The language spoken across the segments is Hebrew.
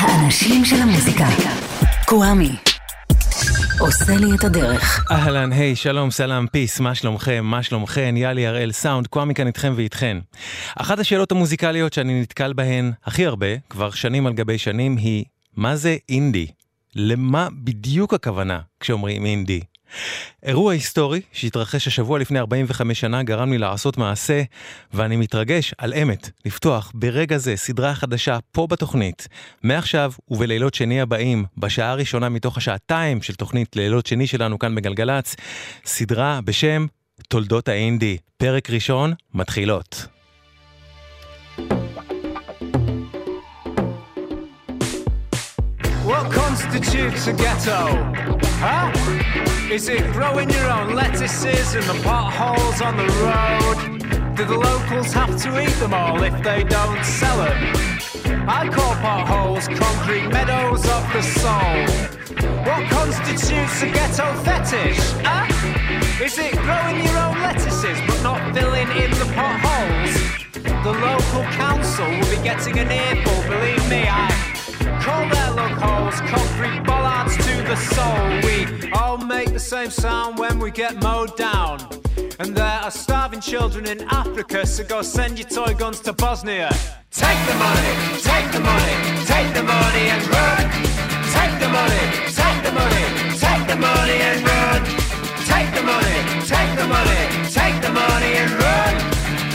האנשים של המוזיקה. קוואמי. עושה לי את הדרך. אהלן, היי, שלום, סלאם, פיס, מה שלומכם, מה שלומכן, יאלי הראל סאונד, קוואמי כאן איתכם ואיתכן. אחת השאלות המוזיקליות שאני נתקל בהן הכי הרבה, כבר שנים על גבי שנים, היא, מה זה אינדי? למה בדיוק הכוונה כשאומרים אינדי? אירוע היסטורי שהתרחש השבוע לפני 45 שנה גרם לי לעשות מעשה, ואני מתרגש על אמת לפתוח ברגע זה סדרה חדשה פה בתוכנית. מעכשיו ובלילות שני הבאים, בשעה הראשונה מתוך השעתיים של תוכנית לילות שני שלנו כאן בגלגלצ, סדרה בשם תולדות האינדי. פרק ראשון, מתחילות. What constitutes a ghetto? Huh? Is it growing your own lettuces in the potholes on the road? Do the locals have to eat them all if they don't sell them? I call potholes concrete meadows of the soul. What constitutes a ghetto fetish? Huh? Is it growing your own lettuces but not filling in the potholes? The local council will be getting an earful, believe me, I Call their look holes, concrete bollards to the soul. We all make the same sound when we get mowed down. And there are starving children in Africa, so go send your toy guns to Bosnia. Take the money, take the money, take the money and run. Take the money, take the money, take the money and run. Take the money, take the money, take the money and run.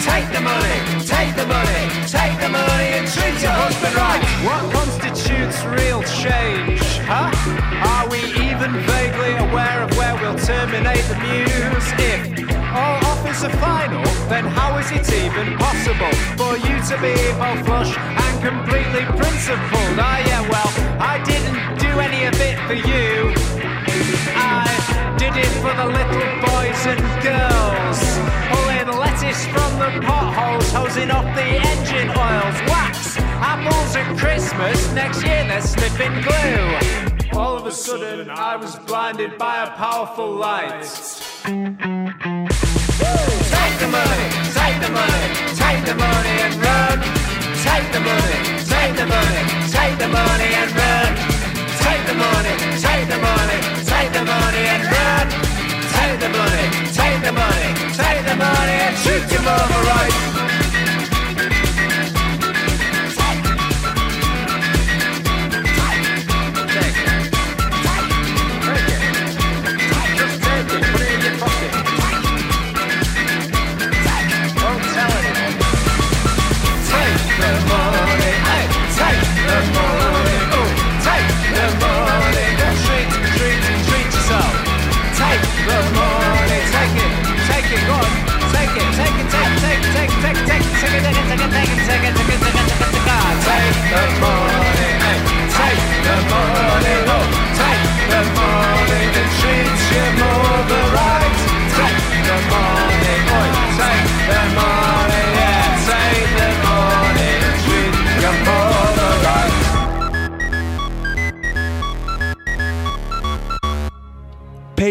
Take the money, take the money, constitutes real change? Huh? Are we even vaguely aware of where we'll terminate the muse? If all offers are final, then how is it even possible for you to be both flush and completely principled? Ah, yeah, well, I didn't do any of it for you. Did it for the little boys and girls. Pulling lettuce from the potholes, hosing off the engine oils. Wax, apples at Christmas, next year they're sniffing glue. All of a sudden, I was blinded by a powerful light. Take the money, take the money, take the money and run. Take the money, take the money, take the money and run. Take the money, take the money, take the money and run. Take the money, take the money, take the money and shoot your mother right.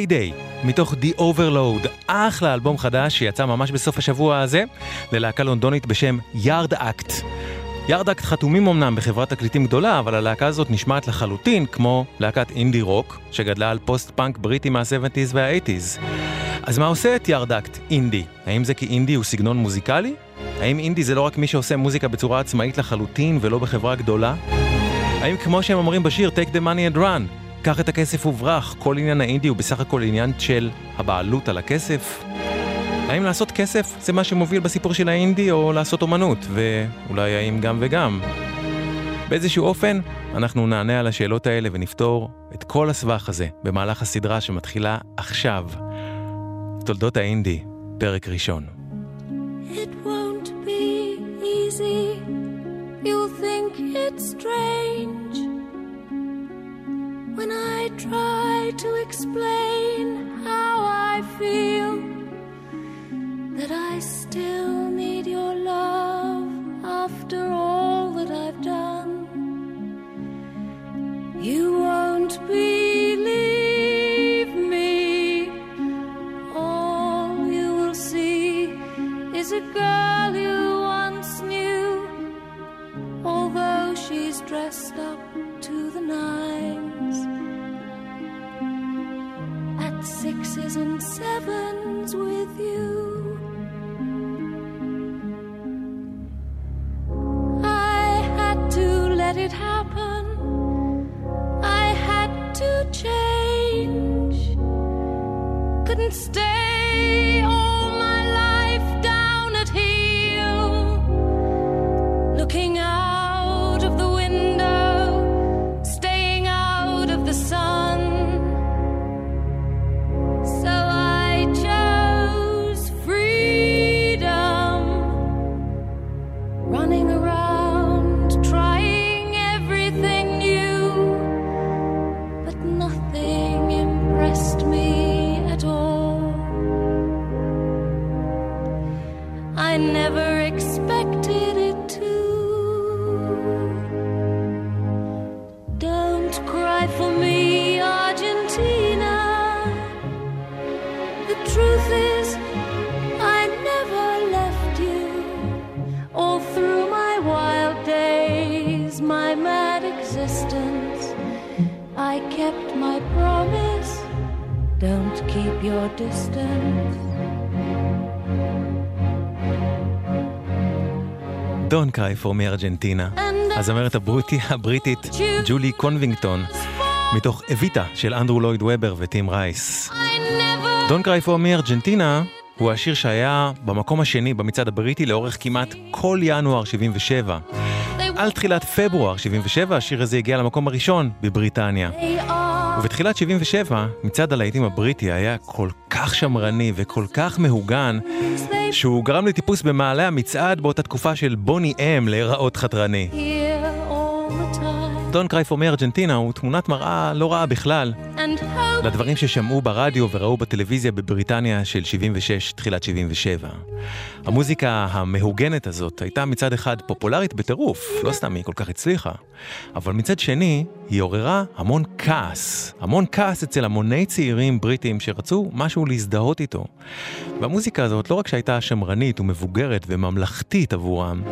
Payday, מתוך The Overload, אחלה אלבום חדש שיצא ממש בסוף השבוע הזה, ללהקה לונדונית בשם יארד אקט. יארד אקט חתומים אמנם בחברת תקליטים גדולה, אבל הלהקה הזאת נשמעת לחלוטין כמו להקת אינדי רוק, שגדלה על פוסט פאנק בריטי מה-70's וה-80's. אז מה עושה את יארד אקט אינדי? האם זה כי אינדי הוא סגנון מוזיקלי? האם אינדי זה לא רק מי שעושה מוזיקה בצורה עצמאית לחלוטין ולא בחברה גדולה? האם כמו שהם אומרים בשיר Take the money and run, קח את הכסף וברח, כל עניין האינדי הוא בסך הכל עניין של הבעלות על הכסף? האם לעשות כסף זה מה שמוביל בסיפור של האינדי או לעשות אומנות, ואולי האם גם וגם? באיזשהו אופן, אנחנו נענה על השאלות האלה ונפתור את כל הסבך הזה במהלך הסדרה שמתחילה עכשיו. תולדות האינדי, פרק ראשון. It won't be easy. You'll think it's strange when I try to explain how I feel that I still need your love after all that I've done. You won't believe me. All you will see is a girl you once knew, although she's dressed up to the nines. At sixes and sevens with you. I had to let it happen. I had to change. Couldn't stay cry for me ארגנטינה. הזמרת הבריטי, הבריטית ג'ולי קונבינגטון, מתוך אביטה של אנדרו לויד וובר וטים רייס. Don't cry for me ארגנטינה הוא השיר שהיה במקום השני במצעד הבריטי לאורך כמעט כל ינואר 77. they על תחילת פברואר 77 השיר הזה הגיע למקום הראשון בבריטניה. ובתחילת 77 מצעד הלהיטים הבריטי היה כל כך שמרני וכל כך מהוגן שהוא גרם לטיפוס במעלה המצעד באותה תקופה של בוני אם להיראות חתרני. time דון קריי פור מי ארגנטינה הוא תמונת מראה לא רעה בכלל לדברים ששמעו ברדיו וראו בטלוויזיה בבריטניה של 76, תחילת 77. המוזיקה המהוגנת הזאת הייתה מצד אחד פופולרית בטירוף, לא סתם היא כל כך הצליחה, אבל מצד שני היא עוררה המון כעס, המון כעס אצל המוני צעירים בריטים שרצו משהו להזדהות איתו. והמוזיקה הזאת לא רק שהייתה שמרנית ומבוגרת וממלכתית עבורם,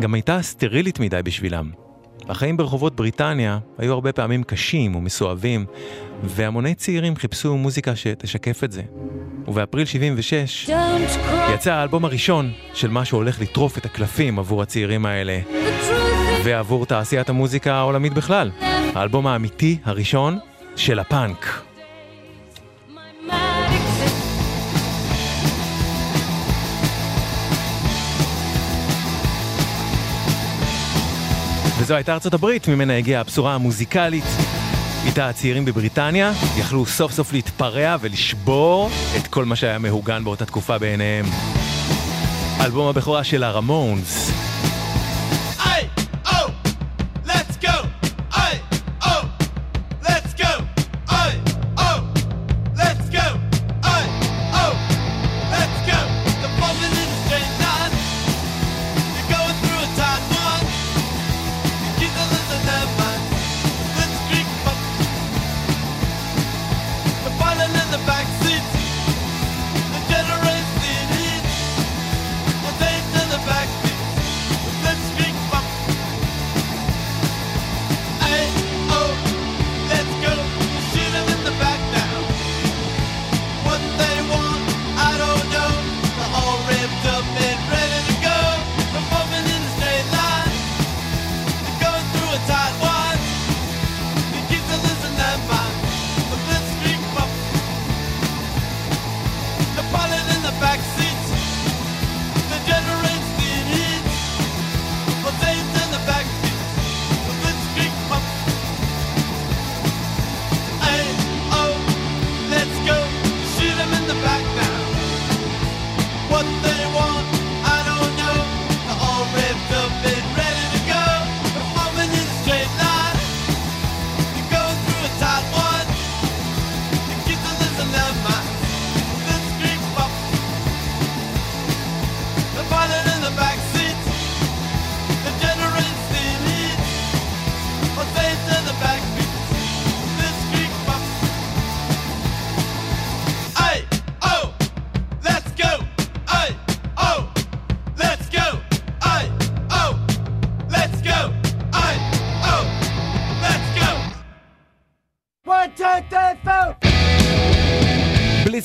גם הייתה סטרילית מדי בשבילם. החיים ברחובות בריטניה היו הרבה פעמים קשים ומסואבים, והמוני צעירים חיפשו מוזיקה שתשקף את זה. ובאפריל 76 don't cry יצא האלבום הראשון של מה שהולך לטרוף את הקלפים עבור הצעירים האלה, ועבור תעשיית המוזיקה העולמית בכלל. האלבום האמיתי הראשון של הפאנק. וזו הייתה ארצות הברית, ממנה הגיעה הבשורה המוזיקלית. איתה הצעירים בבריטניה יכלו סוף סוף להתפרע ולשבור את כל מה שהיה מהוגן באותה תקופה בעיניהם. אלבום הבכורה של הרמונס,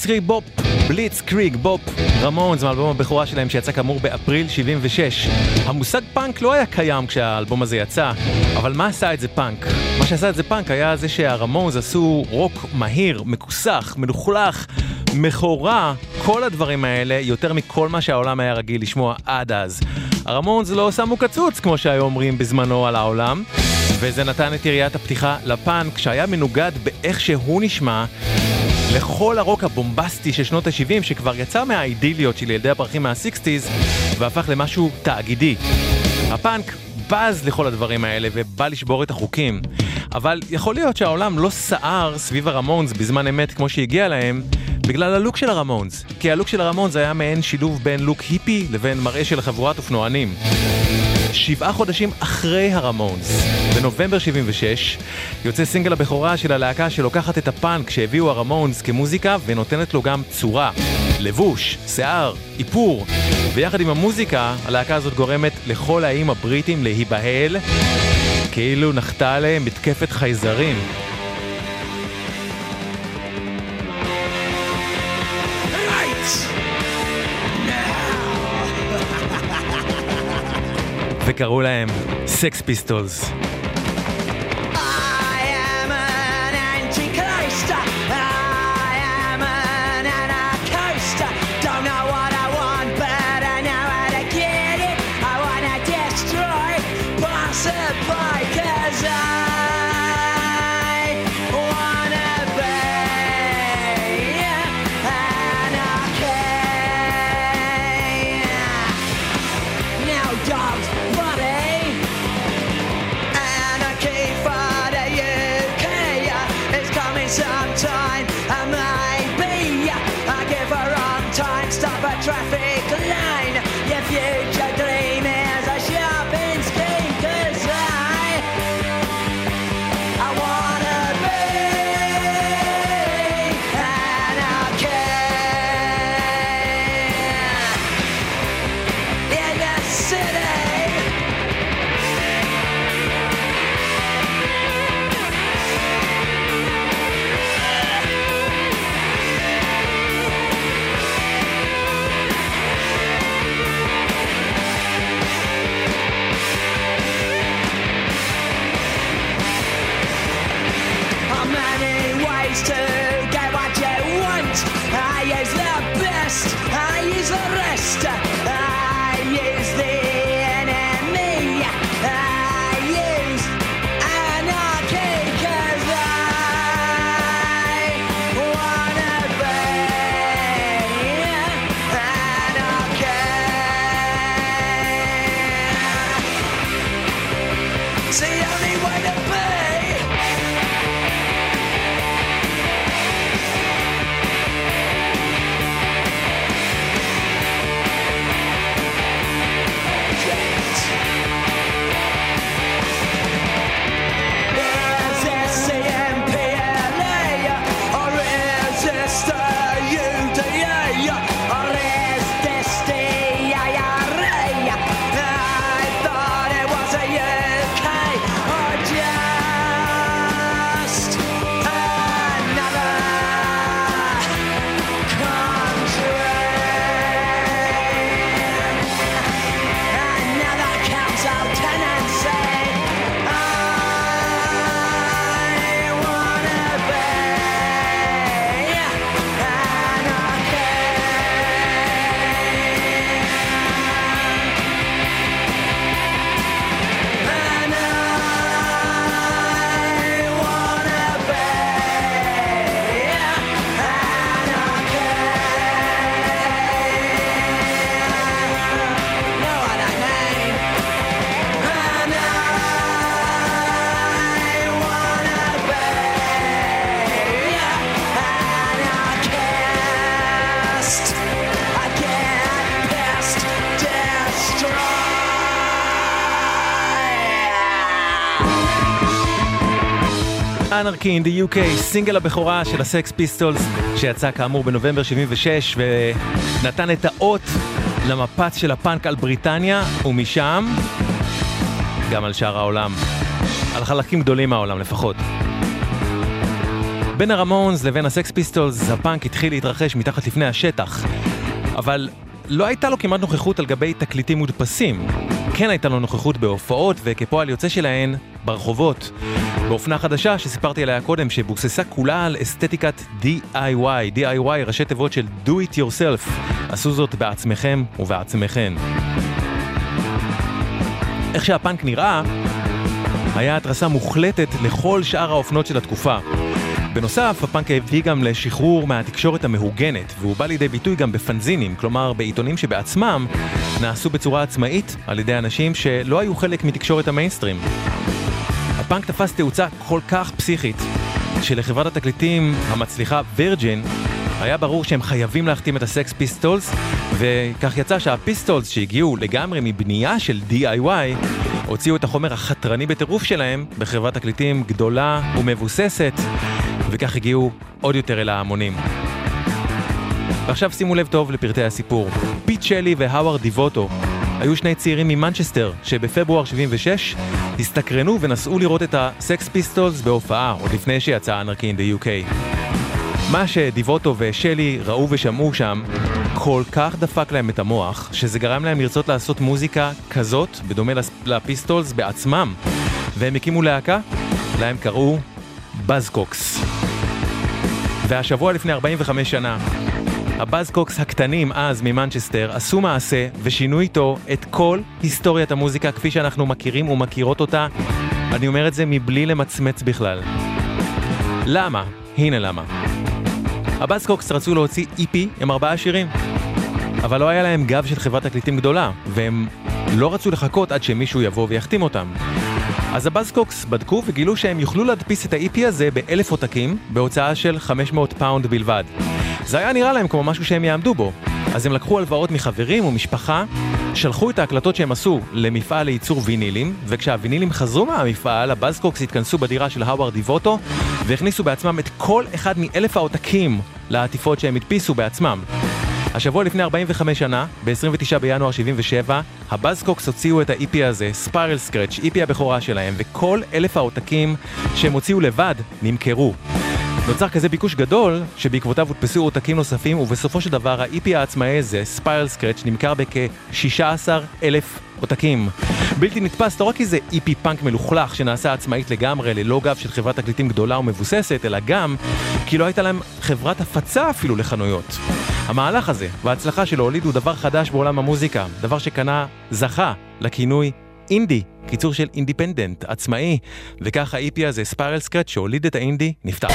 Blitzkrieg Bop, Blitzkrieg Bop, רמונס מאלבום הבכורה שלהם שיצא כאמור באפריל 76. המושג פאנק לא היה קיים כשהאלבום הזה יצא, אבל מה עשה את זה פאנק? מה שעשה את זה פאנק היה זה שהרמונס עשו רוק מהיר, מכוסח, מלוכלך, מכוער, כל הדברים האלה, יותר מכל מה שהעולם היה רגיל לשמוע עד אז. הרמונס לא שמו קצוץ, כמו שהיו אומרים בזמנו על העולם, וזה נתן את יריית הפתיחה לפאנק, שהיה מנוגד באיך שהוא נשמע לכל הרוק הבומבסטי של שנות ה-70 שכבר יצא מהאידיליות של ילדי הפרחים מה-60's והפך למשהו תאגידי. הפאנק בז לכל הדברים האלה ובא לשבור את החוקים. אבל יכול להיות שהעולם לא סער סביב הרמונס בזמן אמת כמו שהגיע להם בגלל הלוק של הרמונס. כי הלוק של הרמונס היה מעין שילוב בין לוק היפי לבין מראה של חבורת אופנוענים. שבעה חודשים אחרי הרמונס, בנובמבר 76, יוצא סינגל הבכורה של הלהקה שלוקחת את הפאנק שהביאו הרמונס כמוזיקה ונותנת לו גם צורה, לבוש, שיער, איפור, ויחד עם המוזיקה, הלהקה הזאת גורמת לכל האיים הבריטים להיבהל, כאילו נחתה עליהם מתקפת חייזרים. וקראו להם סקס פיסטולס. Anarchy in the UK, סינגל הבכורה של הסקס פיסטולס, שיצא כאמור בנובמבר 76, ונתן את האות למפץ של הפאנק על בריטניה, ומשם גם על שאר העולם. על חלקים גדולים מהעולם לפחות. בין הרמונס לבין הסקס פיסטולס, הפאנק התחיל להתרחש מתחת לפני השטח. אבל לא הייתה לו כמעט נוכחות על גבי תקליטים מודפסים. כן הייתה לו נוכחות בהופעות, וכפועל יוצא שלהן, ברחובות. באופנה חדשה שסיפרתי עליה קודם, שבוססה כולה על אסתטיקת DIY, DIY ראשי תיבות של Do It Yourself. עשו זאת בעצמכם ובעצמכן. איך שהפאנק נראה, היה התרסה מוחלטת לכל שאר האופנות של התקופה. בנוסף, הפאנק הביא גם לשחרור מהתקשורת המהוגנת, והוא בא לידי ביטוי גם בפנזינים, כלומר בעיתונים שבעצמם נעשו בצורה עצמאית על ידי אנשים שלא היו חלק מתקשורת המיינסטרים. הפאנק תפס תאוצה כל כך פסיכית, שלחברת התקליטים המצליחה וירג'ין, היה ברור שהם חייבים להחתים את הסקס פיסטולס, וכך יצא שהפיסטולס שהגיעו לגמרי מבנייה של DIY, הוציאו את החומר החתרני בטירוף שלהם בחברת תקליטים גדולה ומבוססת, וכך הגיעו עוד יותר אל ההמונים. ועכשיו שימו לב טוב לפרטי הסיפור. פיט שלי והאווארד דיבוטו היו שני צעירים ממנצ'סטר שבפברואר 76 הסתקרנו ונסעו לראות את הסקס פיסטולס בהופעה עוד לפני שיצא Anarchy in the UK. מה שדיבוטו ושלי ראו ושמעו שם כל כך דפק להם את המוח, שזה גרם להם לרצות לעשות מוזיקה כזאת, בדומה לפיסטולס בעצמם. והם הקימו להקה, להם קראו בזקוקס. והשבוע לפני 45 שנה, הבאזקוקס הקטנים אז ממנצ'סטר עשו מעשה ושינו איתו את כל היסטוריית המוזיקה כפי שאנחנו מכירים ומכירות אותה. אני אומר את זה מבלי למצמץ בכלל. למה? הנה למה. הבאזקוקס רצו להוציא EP עם ארבעה שירים, אבל לא היה להם גב של חברת תקליטים גדולה, והם לא רצו לחכות עד שמישהו יבוא ויחתים אותם. אז הבאזקוקס בדקו וגילו שהם יוכלו להדפיס את ה-EP הזה באלף עותקים, בהוצאה של 500 פאונד בלבד. זה היה נראה להם כמו משהו שהם יעמדו בו. אז הם לקחו הלוואות מחברים ומשפחה, שלחו את ההקלטות שהם עשו למפעל לייצור וינילים, וכשהווינילים חזרו מהמפעל, הבאזקוקס התכנסו בדירה של האווארד דיבוטו, והכניסו בעצמם את כל אחד מאלף העותקים לעטיפות שהם הדפיסו בעצמם. השבוע לפני 45 שנה, ב-29 בינואר 77, ה Buzzcocks הוציאו את ה-EP הזה, Spiral Scratch, EP הבכורה שלהם, וכל אלף העותקים שהם הוציאו לבד נמכרו. נוצר כזה ביקוש גדול, שבעקבותיו הודפסו עותקים נוספים, ובסופו של דבר ה-EP העצמאי הזה, Spiral Scratch, נמכר בכ-16 אלף עותקים. בלתי נתפס לא רק כי זה EP פאנק מלוכלך שנעשה עצמאית לגמרי ללא גב של חברת תקליטים גדולה ומבוססת, אלא גם כי לא הייתה להם חברת הפצה אפילו לחנויות. המהלך הזה וההצלחה שלו הולידו דבר חדש בעולם המוזיקה, דבר שקנה, זכה, לכינוי אינדי, קיצור של אינדיפנדנט, עצמאי, וכך ה-EP הזה, ספיירל סקרץ', שהוליד את האינדי, נפתח.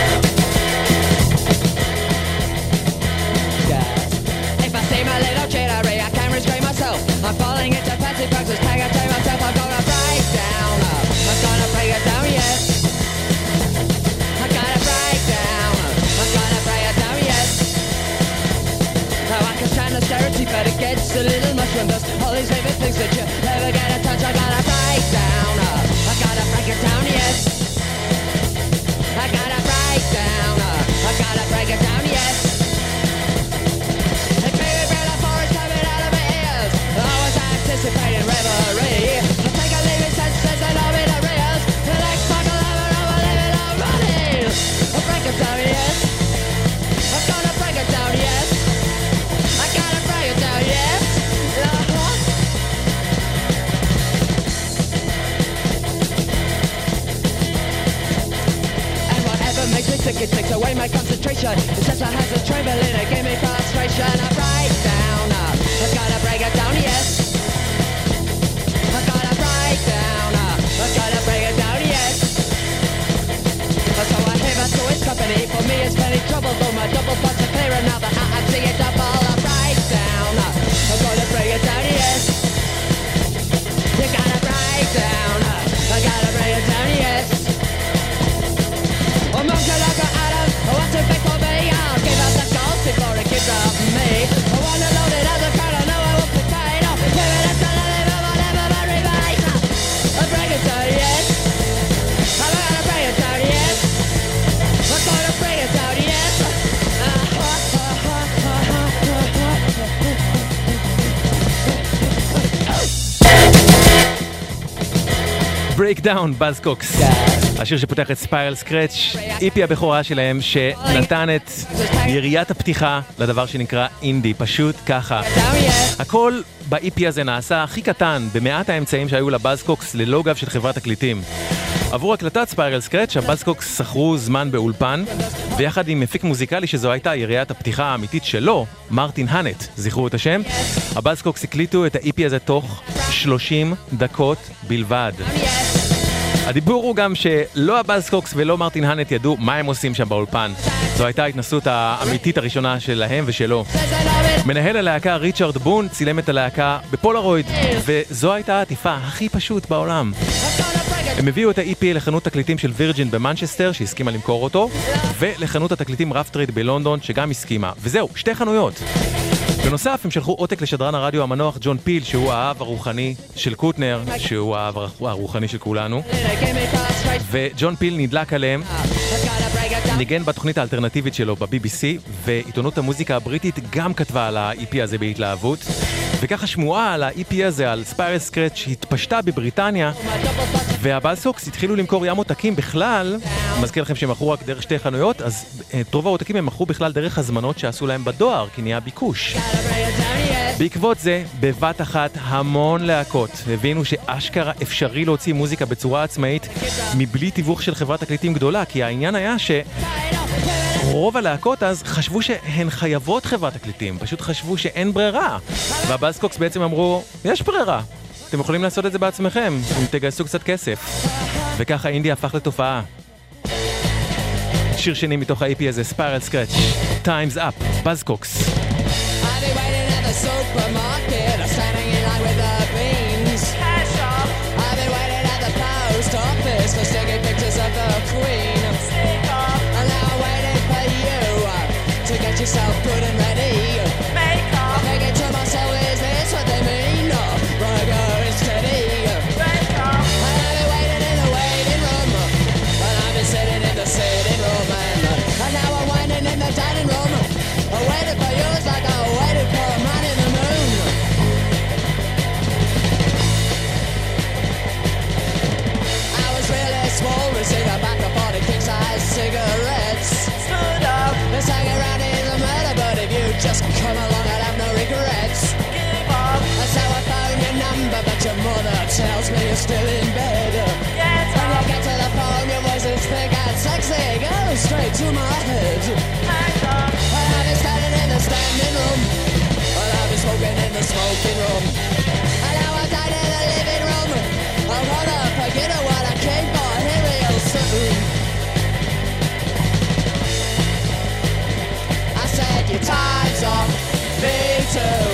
Breakdown, Buzzcocks. השיר שפותח את Spiral Scratch, EP הבכורה שלהם, שנתן את יריית הפתיחה לדבר שנקרא אינדי, פשוט ככה. הכל ב-EP הזה נעשה הכי קטן, במעט האמצעים שהיו ל Buzzcocks ללא גב של חברת תקליטים. עבור הקלטת Spiral Scratch, ה Buzzcocks שכרו זמן באולפן, ויחד עם מפיק מוזיקלי שזו הייתה יריית הפתיחה האמיתית שלו, מרטין האנט, זכרו את השם, ה Buzzcocks הקליטו את ה-EP הזה תוך 30 דקות בלבד. הדיבור הוא גם שלא ה Buzzcocks ולא מרטין האנט ידעו מה הם עושים שם באולפן. זו הייתה ההתנסות האמיתית הראשונה שלהם ושלו. מנהל הלהקה ריצ'רד בון צילם את הלהקה בפולרויד, וזו הייתה העטיפה הכי פשוט בעולם. הם הביאו את ה-EP לחנות תקליטים של Virgin במנצ'סטר, שהסכימה למכור אותו, ולחנות התקליטים Rough Trade בלונדון, שגם הסכימה. וזהו, שתי חנויות. בנוסף, הם שלחו עותק לשדרן הרדיו המנוח ג'ון פיל, שהוא האב הרוחני של קוטנר, שהוא האב הרוחני של כולנו, וג'ון פיל נדלק עליהם, ניגן בתוכנית האלטרנטיבית שלו ב-BBC, ועיתונות המוזיקה הבריטית גם כתבה על ה-EP הזה בהתלהבות. וככה שמועה על ה-EP הזה, על ספיירל סקרץ', התפשטה בבריטניה, והבאסוקס התחילו למכור ים עותקים בכלל, מזכיר לכם שהם מכרו רק דרך שתי חנויות, אז את רוב העותקים הם מכרו בכלל דרך הזמנות שעשו להם בדואר, כי נהיה ביקוש. בעקבות זה, בבת אחת המון להקות הבינו שאשכרה אפשרי להוציא מוזיקה בצורה עצמאית מבלי תיווך של חברת תקליטים גדולה, כי העניין היה ש... רוב הלהקות אז חשבו שהן חייבות חברת תקליטים, פשוט חשבו שאין ברירה. והבאסקוקס בעצם אמרו, יש ברירה, אתם יכולים לעשות את זה בעצמכם, אם תגייסו קצת כסף. וככה אינדי הפך לתופעה. שיר שני מתוך ה-AP הזה, ספיירל סקרץ', Time's Up, בזקוקס. soap, my me you're still in bed. Get when you get to the phone, your voice is thick and sexy, goes straight to my head. Well, I've been standing in the standing room, well, I've been smoking in the smoking room, and now I'm down in the living room. I'm gonna forget what I came for here real soon. I said your time's up, me too.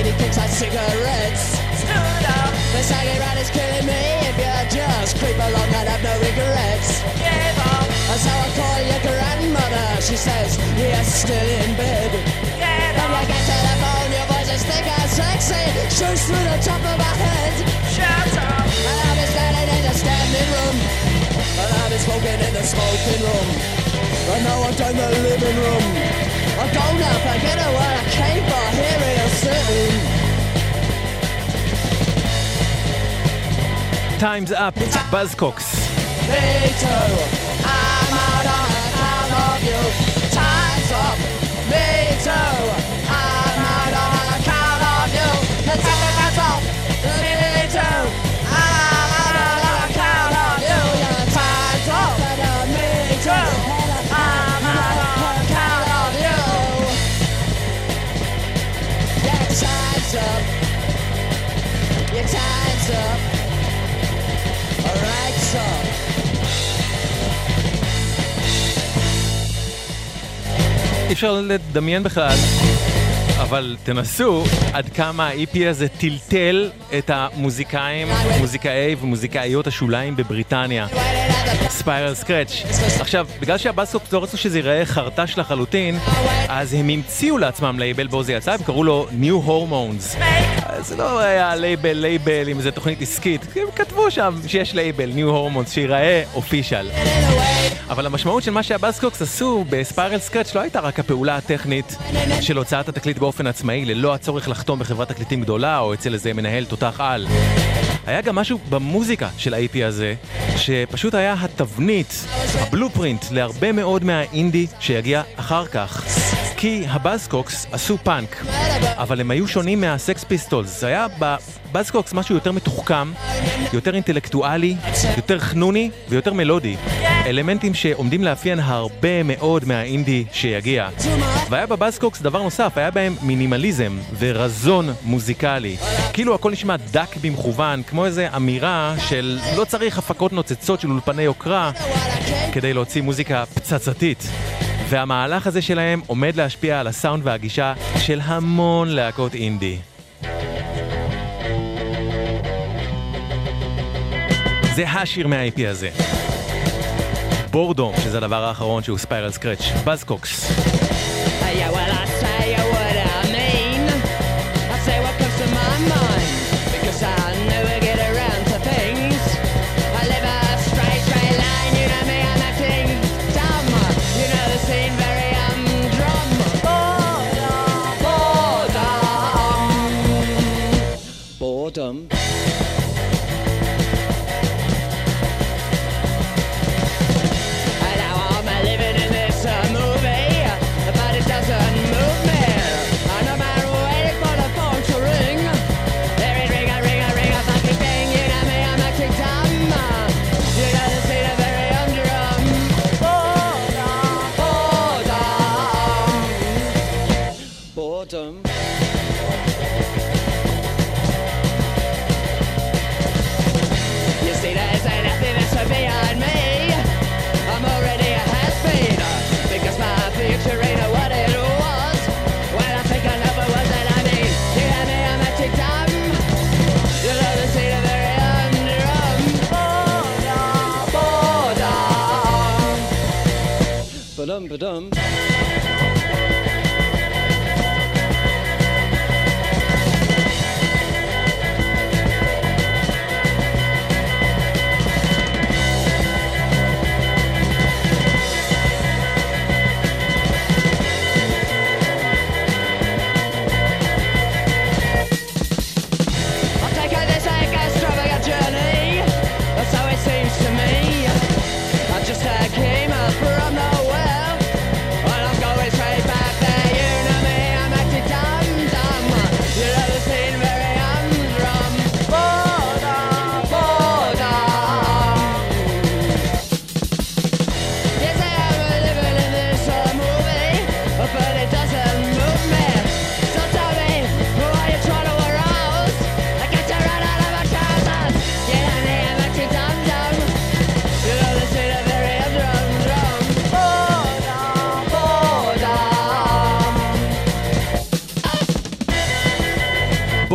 And back of 80 kicks and cigarettes. Stood up. The saggy rat is killing me if you just creep along and have no regrets. Give up. So I call your grandmother. She says, you're still in bed. Get up. When you get to the phone, your voice is thick and sexy. Shoots through the top of my head. Shut up. And I've been standing in the standing room. And I've been smoking in the smoking room. And now I'm down the living room. I it what I came for here soon. Time's up, Buzzcocks. Me too. I'm out, out of you. Time's up. Me too. Time's up. Your time's up. Alright, so. אי אפשר לדמיין בכלל, אבל תנסו עד כמה ה-EP הזה טלטל את המוזיקאים, מוזיקאי ומוזיקאיות השוליים בבריטניה. ספיירל סקרץ'. עכשיו, בגלל שהבאסקוקס לא רצו שזה ייראה חרטש לחלוטין, אז הם המציאו לעצמם לייבל בו זה יצא, הם קראו לו New Hormones. זה לא היה לייבל לייבל עם איזה תוכנית עסקית, הם כתבו שם שיש לייבל New Hormones שיראה official. אבל המשמעות של מה שה Buzzcocks עשו ב Spiral Scratch לא הייתה רק הפעולה הטכנית של הוצאת התקליט באופן עצמאי, ללא הצורך לחתום בחברת תקליטים גדולה או אצל איזה מנהל תותח על. היה גם משהו במוזיקה של ה-EP הזה, שפשוט היה התבנית, ה blueprint להרבה מאוד מהאינדי שיגיע אחר כך. כי ה Buzzcocks עשו פאנק, אבל הם היו שונים מה Sex Pistols. זה היה ב Buzzcocks משהו יותר מתוחכם, יותר אינטלקטואלי, יותר חנוני ויותר מלודי. אלמנטים שעומדים לאפיין הרבה מאוד מהאינדי שיגיע. והיה ב Buzzcocks דבר נוסף, היה בהם מינימליזם ורזון מוזיקלי. כאילו הכל נשמע דק במכוון, כמו איזה אמירה של לא צריך הפקות נוצצות של אולפני יוקרה כדי להוציא מוזיקה פצצתית. והמהלך הזה שלהם עומד להשפיע על הסאונד והגישה של המון להקות אינדי. זה השיר מה-IP הזה. בורדום, שזה הדבר האחרון שהוא ספיירל סקרץ', בזקוקס. Yeah, well, ba dum ba dum.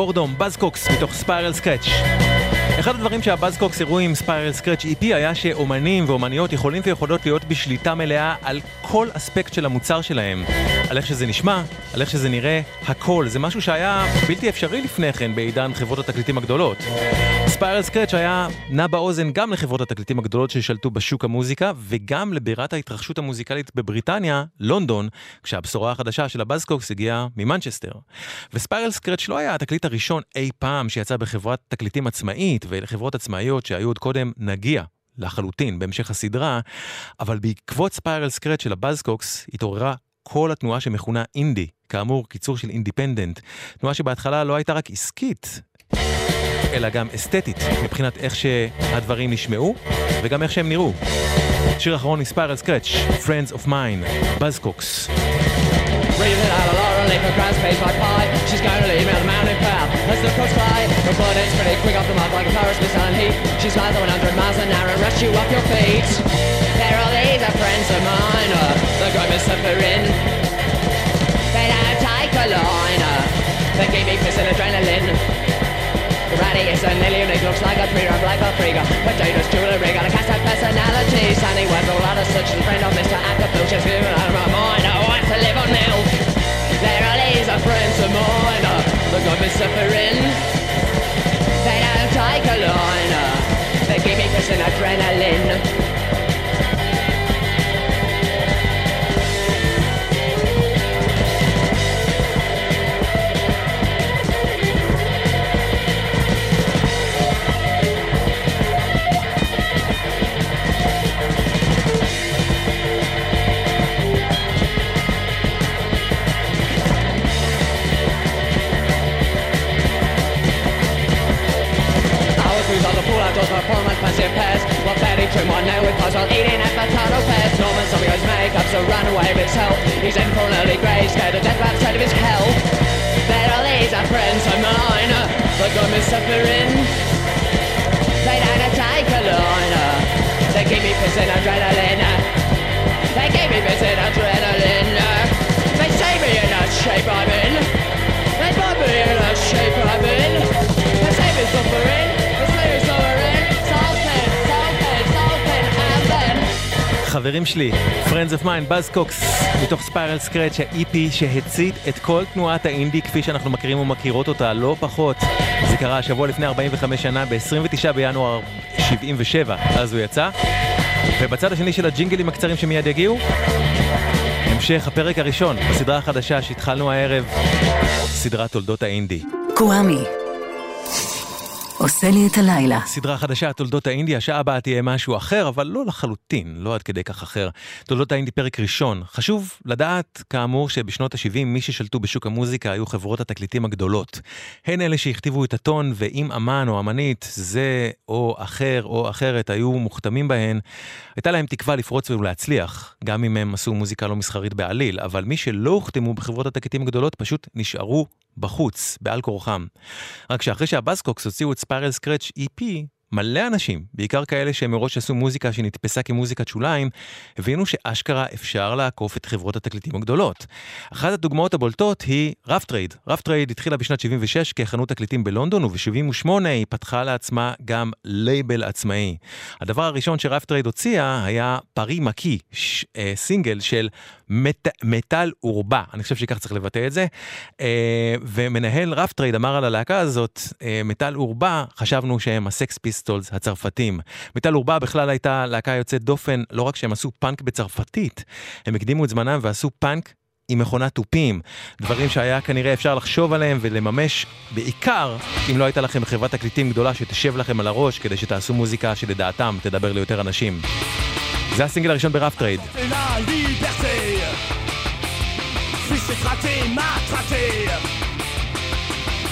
Boredom, Buzzcocks, מתוך Spiral Scratch. אחד הדברים שה Buzzcocks הראו עם Spiral Scratch EP היה שאומנים ואומניות יכולים ויכולות להיות בשליטה מלאה על כל אספקט של המוצר שלהם. על איך שזה נשמע, על איך שזה נראה, הכל. זה משהו שהיה בלתי אפשרי לפני כן בעידן חברות התקליטים הגדולות. Spiral Scratch היה נע באוזן גם לחברות התקליטים הגדולות ששלטו בשוק המוזיקה וגם לבירת ההתרחשות המוזיקלית בבריטניה, לונדון, כשהבשורה החדשה של ה Buzzcocks הגיעה ממנצ'סטר. ו Spiral Scratch לא היה התקליט הראשון אי פעם שיצא בחברת תקליטים עצמאית ולחברות עצמאיות שהיו עוד קודם נגיע. לחלוטין בהמשך הסדרה, אבל בעקבות Spiral Scratch של ה Buzzcocks התעוררה כל התנועה שמכונה אינדי, כאמור קיצור של independent, תנועה שבהתחלה לא הייתה רק עסקית, אלא גם אסתטית, מבחינת איך שהדברים נשמעו וגם איך שהם נראו. שיר אחרון מספיירל סקרץ', Friends of Mine, בזקוקס. Breathing out a Laura leaf, her grass face like pie. She's going to leave me on the mountain path. As the cross fly, her is pretty quick off the mark like a Paris with sun heat. She slides 100 miles an hour and rush you off your feet. There all friends of mine, the grime is suffering. They don't take a line, they give me piss and adrenaline. Ratty is a nearly unique, looks like a pre-run like a freaker. Potatoes, jewelry, got a cast of personality. such a friend of Mr. Acapulco, just living out of my mind. I want to live on milk. There are these are friends of mine. The government's suffering. They don't take a line. They give me piss and adrenaline. חברים שלי, Friends of Mine, באז קוקס, מתוך ספיירל סקרץ', ה-EP שהצית את כל תנועת האינדי כפי שאנחנו מכירים ומכירות אותה, לא פחות. זה קרה השבוע לפני 45 שנה, ב-29 בינואר 77, אז הוא יצא. ובצד השני של הג'ינגלים הקצרים שמיד יגיעו, המשך הפרק הראשון בסדרה החדשה שהתחלנו הערב, סדרת תולדות האינדי. קוואמי. עושה לי את הלילה. סדרה חדשה, תולדות האינדי, השעה הבאה תהיה משהו אחר, אבל לא לחלוטין, לא עד כדי כך אחר. תולדות האינדי פרק ראשון. חשוב לדעת, כאמור, שבשנות ה-70 מי ששלטו בשוק המוזיקה היו חברות התקליטים הגדולות. הן אלה שהכתיבו את הטון, ואם אמן או אמנית, זה או אחר או אחרת, היו מוכתמים בהן, הייתה להם תקווה לפרוץ ולהצליח, גם אם הם עשו מוזיקה לא מסחרית בעליל, אבל מי שלא הוכתמו בחברות התקליטים הגדולות פשוט נשארו בחוץ, בעל כורחם. רק שאחרי שהבאסקוקס הוציאו את ספיירל סקרץ' EP, מלא אנשים, בעיקר כאלה שמראש עשו מוזיקה שנתפסה כמוזיקת שוליים, הבינו שאשכרה אפשר לעקוף את חברות התקליטים הגדולות. אחת הדוגמאות הבולטות היא Rough Trade. Rough Trade התחילה בשנת 76 כחנות תקליטים בלונדון, וב-78 היא פתחה לעצמה גם לייבל עצמאי. הדבר הראשון ש Rough Trade הוציאה היה Paris Maquis, ש- אה, סינגל של מט, Métal Urbain, אני חושב שכך צריך לבטא את זה. אה, ומנהל Rough Trade אמר על הלהקה הזאת, אה, Métal Urbain, חשבנו שהם הסקס Pistols הצרפתים. Métal Urbain בכלל הייתה להקה יוצאת דופן, לא רק שהם עשו פאנק בצרפתית, הם הקדימו את זמנם ועשו פאנק עם מכונת תופים, דברים שהיה כנראה אפשר לחשוב עליהם ולממש, בעיקר אם לא הייתה לכם חברת תקליטים גדולה שתשב לכם על הראש כדי שתעשו מוזיקה שלדעתם תדבר ליותר אנשים. זה הסינגל הראשון ב Rough Trade.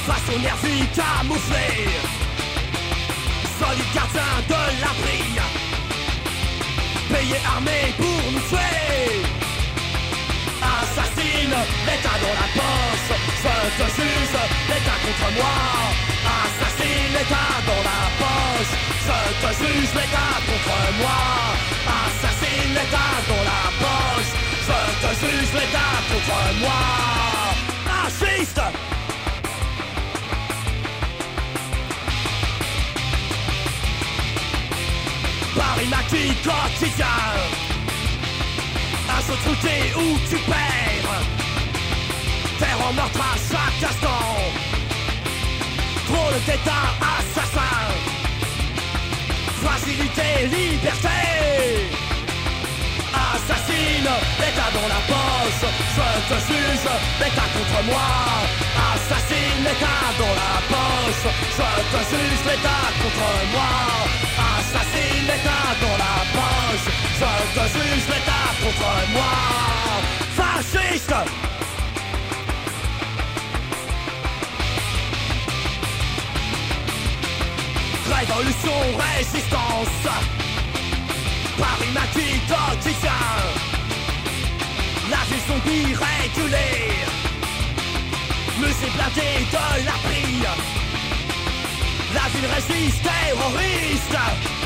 Face aux nervis. Solide gardien de l'abri. Payé armé pour nous tuer. Assassine, l'état dans la poche. Je te juge, l'état contre moi. Assassine, l'état dans la poche. Je te juge, l'état contre moi. Assassine, l'état dans la poche. Je te juge, l'état contre moi. Paris maquis quotidien Un jeu truqué où tu perds. Terre en meurtre à chaque instant. Trop d'état assassin Fragilité, liberté. Assassine, l'état dans la poche. Je te juge, l'état contre moi. Assassine, l'état dans la poche. Je te juge, l'état contre moi L'état dans la poche. Je te juge, l'état contre moi? Fasciste! Révolution, résistance. Paris maquis quotidien La vie zombie régulée. Musée blindé de la prie. La ville résiste, terroriste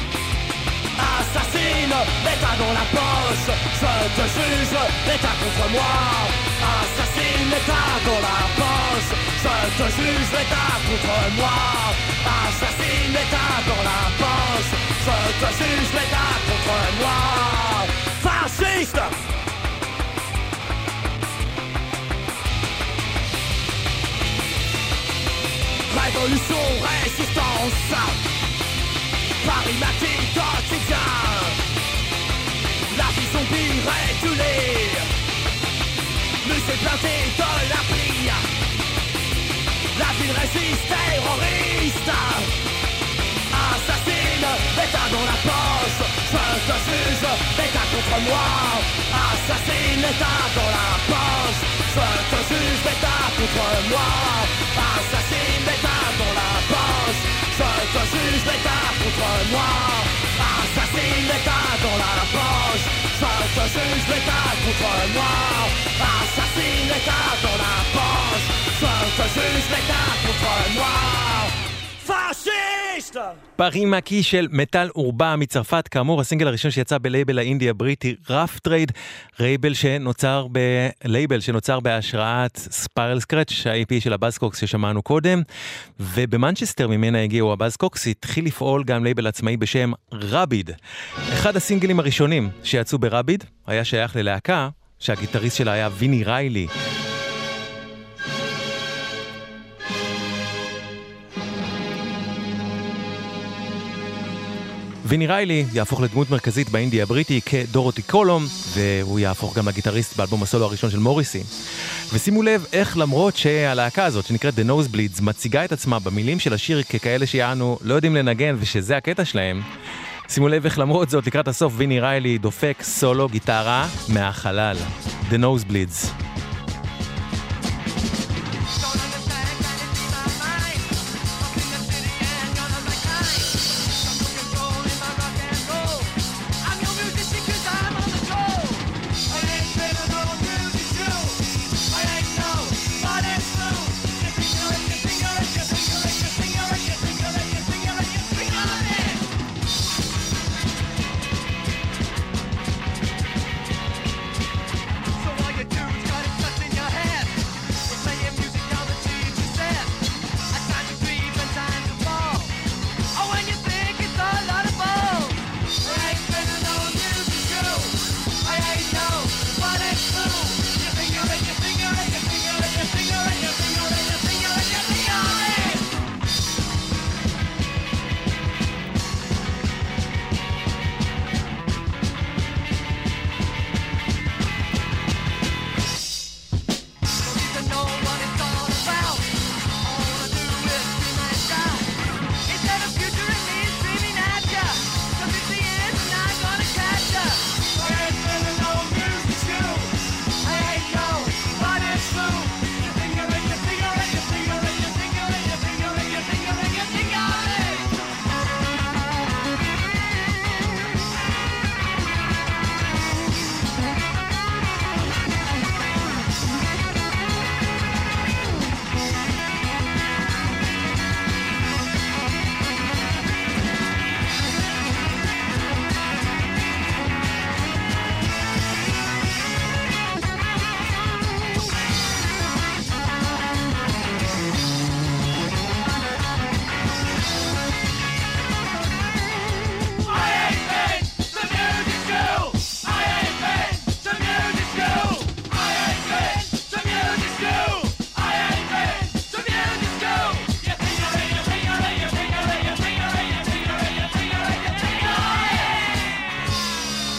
Assassine, l'état dans la poche. Je te juge, l'état contre moi. Assassine, l'état dans la poche. Je te juge, l'état contre moi. Assassine, l'état dans la poche. Je te juge, l'état contre moi. Fasciste! Révolution, résistance Paris quotidien La vie zombie régulée Musée planté de la plie La ville résiste, terroriste. Assassine, l'État dans la poche. Je te juge, l'État contre moi. Assassine, l'État dans la poche. Je te juge, l'État contre moi. Assassine, contre moi Assassine, l'État dans la poche. Je te juge, l'État contre moi Assassine, l'État dans la poche. Je te juge, l'État contre moi פרי מקי של מטאל אורבה מצרפת, כאמור הסינגל הראשון שיצא בלייבל האינדי הבריטי רף טרייד, רייבל שנוצר ב... לייבל שנוצר בהשראת Spiral Scratch, ה-EP של ה Buzzcocks ששמענו קודם, ובמנצ'סטר ממנה הגיעו ה Buzzcocks, התחיל לפעול גם לייבל עצמאי בשם Rabid. אחד הסינגלים הראשונים שיצאו ב Rabid היה שייך ללהקה שהגיטריסט שלה היה ויני ריילי. ויני ריילי יהפוך לדמות מרכזית באינדי הבריטי כדורותי קולום, והוא יהפוך גם לגיטריסט באלבום הסולו הראשון של מוריסי. ושימו לב איך למרות שהלהקה הזאת, שנקראת The Nosebleeds, מציגה את עצמה במילים של השיר ככאלה שיענו לא יודעים לנגן ושזה הקטע שלהם, שימו לב איך למרות זאת, לקראת הסוף ויני ריילי דופק סולו גיטרה מהחלל. The Nosebleeds.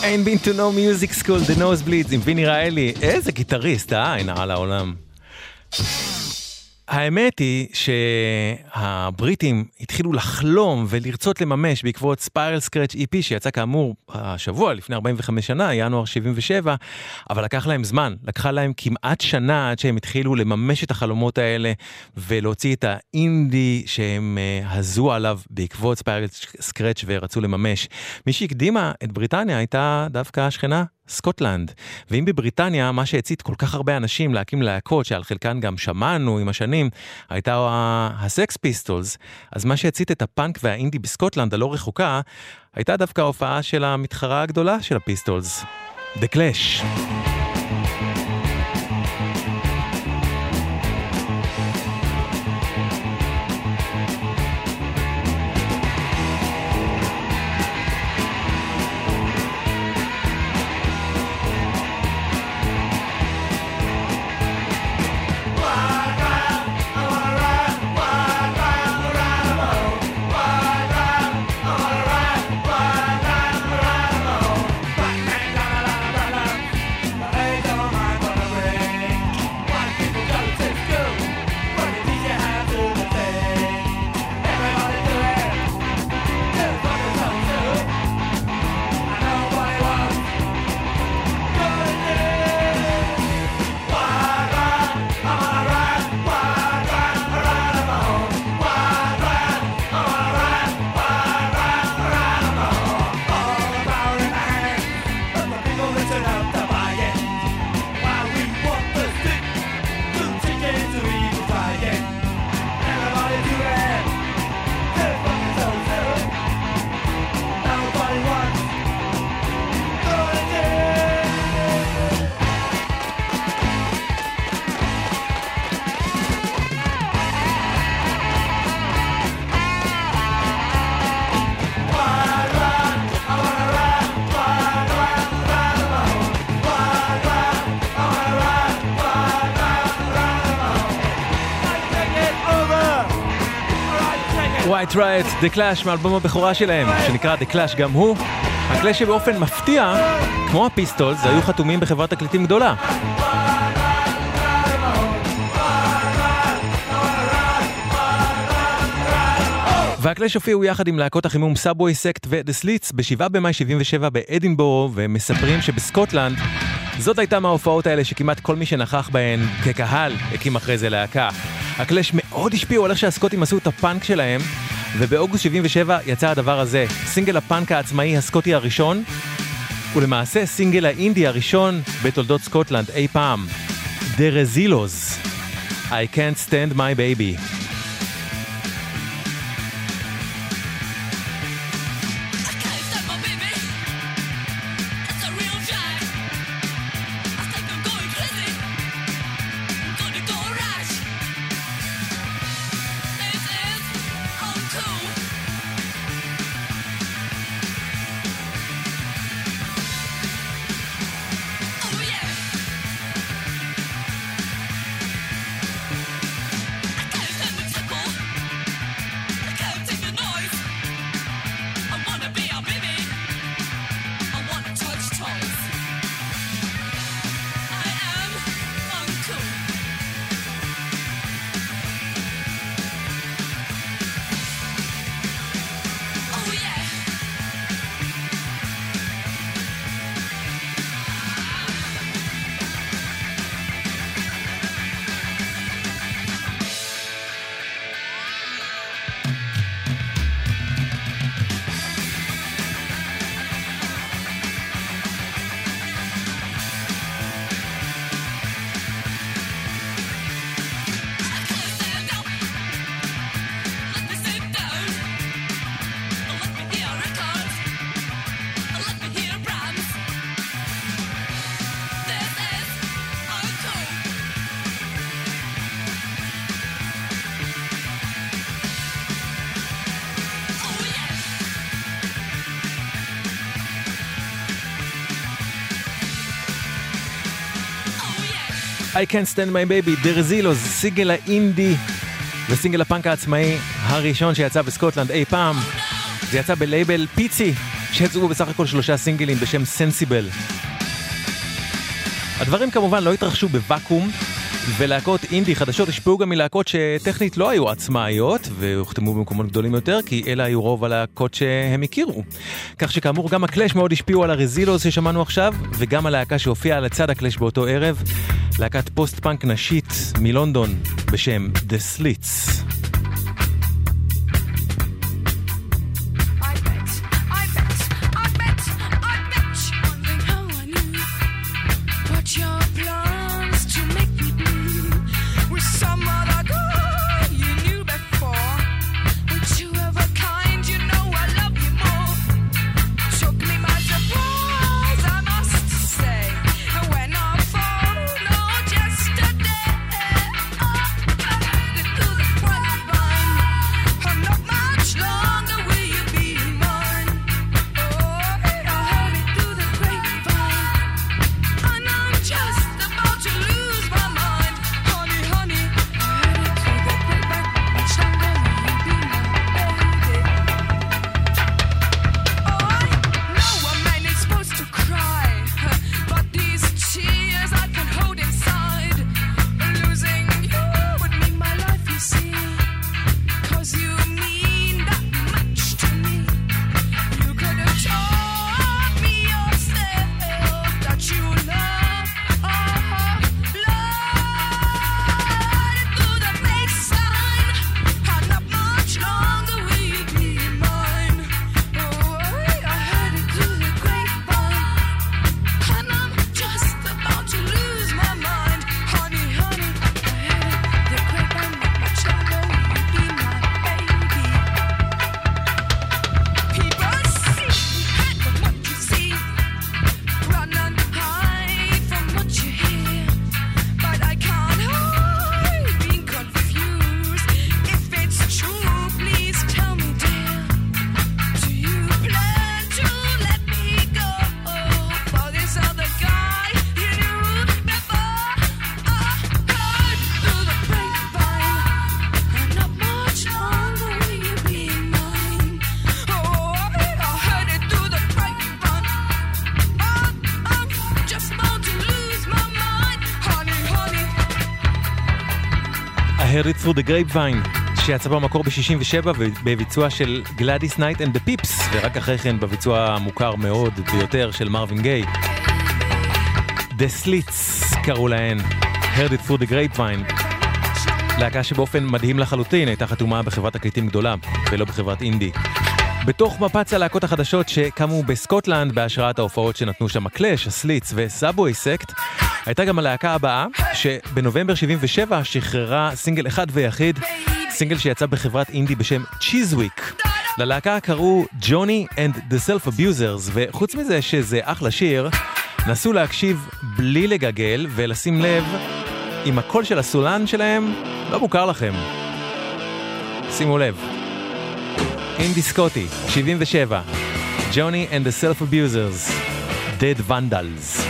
אין been to no music school, The Nosebleeds עם ויני ריילי. איזה גיטריסט, אה? עין על העולם. האמת היא שהבריטים התחילו לחלום ולרצות לממש בעקבות ספיירל סקרץ' EP שיצא כאמור השבוע לפני 45 שנה, ינואר 77, אבל לקח להם זמן, לקחה להם כמעט שנה עד שהם התחילו לממש את החלומות האלה ולהוציא את האינדי שהם uh, הזו עליו בעקבות ספיירל Scratch ורצו לממש. מי שהקדימה את בריטניה הייתה דווקא השכנה סקוטלנד. ואם בבריטניה מה שהצית כל כך הרבה אנשים להקים להקות שעל חלקן גם שמענו עם השנים, הייתה ה Sex Pistols, אז מה שהצית את הפאנק והאינדי בסקוטלנד הלא רחוקה, הייתה דווקא ההופעה של המתחרה הגדולה של ה Pistols, The Clash. White Riot, The Clash מאלבום הבכורה שלהם, שנקרא The Clash גם הוא. ה Clash שבאופן מפתיע, כמו ה Pistols, היו חתומים בחברת תקליטים גדולה. וה Clash הופיעו יחד עם להקות החימום Subway Sect ו The Slits ב-7 במאי 77 באדינבורו, והם מספרים שבסקוטלנד זאת הייתה מההופעות האלה שכמעט כל מי שנכח בהן כקהל הקים אחרי זה להקה. ה Clash מאוד השפיעו על איך שהסקוטים עשו את הפאנק שלהם, ובאוגוסט 77 יצא הדבר הזה, סינגל הפאנק העצמאי הסקוטי הראשון, ולמעשה סינגל האינדי הראשון בתולדות סקוטלנד אי פעם, The Rezillos, I can't stand my baby. I Can't Stand My Baby, The Rezillos, זה סינגל האינדי וסינגל הפאנק העצמאי הראשון שיצא בסקוטלנד אי פעם. זה יצא בלייבל פיצי, שיצאו בסך הכל שלושה סינגלים בשם Sensible. הדברים כמובן לא התרחשו בוואקום, ולהקות אינדי חדשות השפעו גם מלהקות שטכנית לא היו עצמאיות, והוחתמו במקומות גדולים יותר, כי אלה היו רוב הלהקות שהם הכירו. כך שכאמור גם הקלאש מאוד השפיעו על ה Rezillos ששמענו עכשיו, וגם הלהקה שהופיעה לצד הקלאש באותו ערב, להקת פוסט פאנק נשית מלונדון בשם The Slits. Heard it through the grapevine, שיצא במקור ב-67 בביצוע של Gladys Knight and the Pips, ורק אחרי כן בביצוע המוכר מאוד ביותר של מרווין גיי. The Slits קראו להן, Heard it through the grapevine. להקה שבאופן מדהים לחלוטין הייתה חתומה בחברת תקליטים גדולה, ולא בחברת אינדי. בתוך מפץ הלהקות החדשות שקמו בסקוטלנד בהשראת ההופעות שנתנו שם הקלאש, הסליץ ו Subway Sect, הייתה גם הלהקה הבאה, שבנובמבר 77 שחררה סינגל אחד ויחיד, סינגל שיצא בחברת אינדי בשם צ'יזוויק. ללהקה קראו ג'וני and the Self Abusers, וחוץ מזה שזה אחלה שיר, נסו להקשיב בלי לגגל ולשים לב אם הקול של הסולן שלהם לא מוכר לכם. שימו לב. אינדי סקוטי, 77, ג'וני and the Self Abusers, Dead Vandals.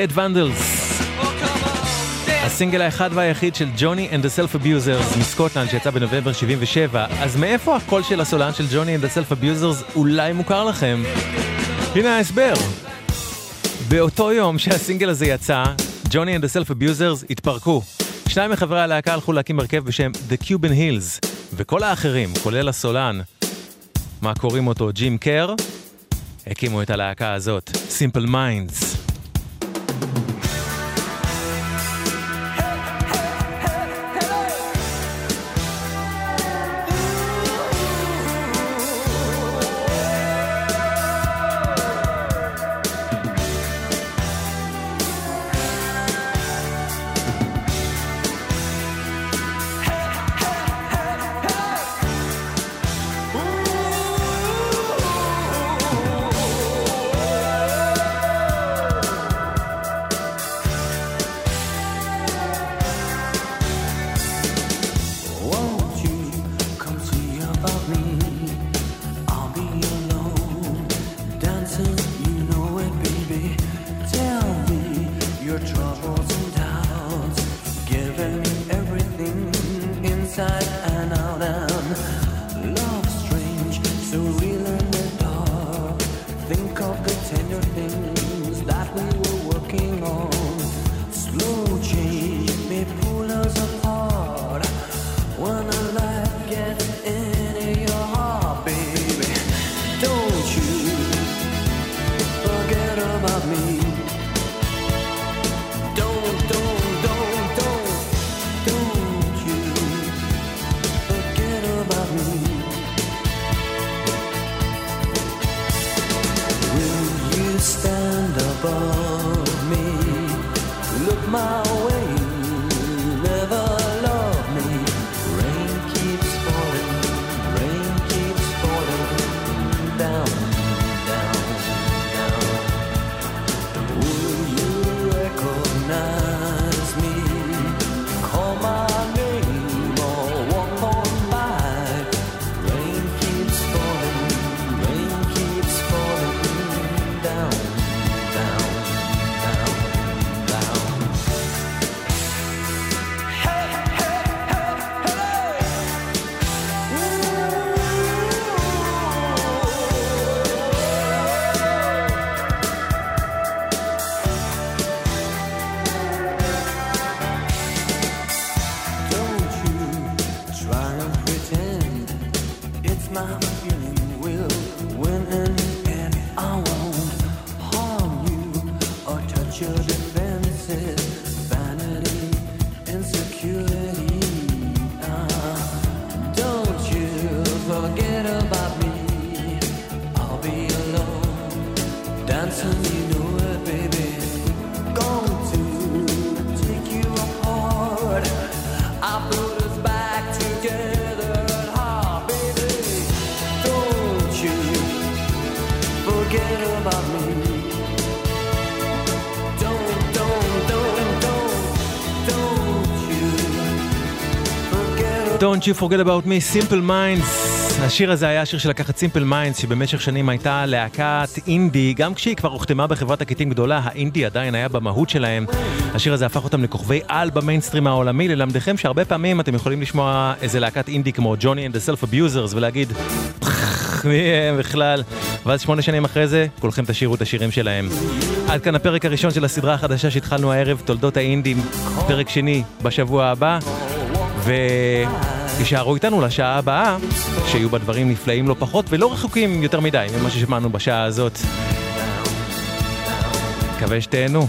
Dead Vandals, הסינגל האחד והיחיד של ג'וני the Self Abusers מסקוטלנד שיצא בנובמבר 77, אז מאיפה הקול של הסולן של ג'וני the Self Abusers אולי מוכר לכם? הנה ההסבר. באותו יום שהסינגל הזה יצא, ג'וני the Self Abusers התפרקו. שניים מחברי הלהקה הלכו להקים הרכב בשם The Cuban Hills, וכל האחרים, כולל הסולן, מה קוראים אותו ג'ים קר, הקימו את הלהקה הזאת, Simple Minds. Don't you forget about me, Simple Minds. השיר הזה היה השיר שלקח את Simple Minds, שבמשך שנים הייתה להקת אינדי, גם כשהיא כבר הוחתמה בחברת תקליטים גדולה, האינדי עדיין היה במהות שלהם. השיר הזה הפך אותם לכוכבי על במיינסטרים העולמי, ללמדכם שהרבה פעמים אתם יכולים לשמוע איזה להקת אינדי כמו ג'וני the Self Abusers ולהגיד, "פחח, מי הם בכלל? ואז שמונה שנים אחרי זה, כולכם תשירו את השירים שלהם. עד כאן הפרק הראשון של הסדרה החדשה שהתחלנו הערב, תולדות האינדי, פרק שני בשבוע הבא. ותישארו איתנו לשעה הבאה, שיהיו בה דברים נפלאים לא פחות ולא רחוקים יותר מדי ממה ששמענו בשעה הזאת. מקווה שתהנו.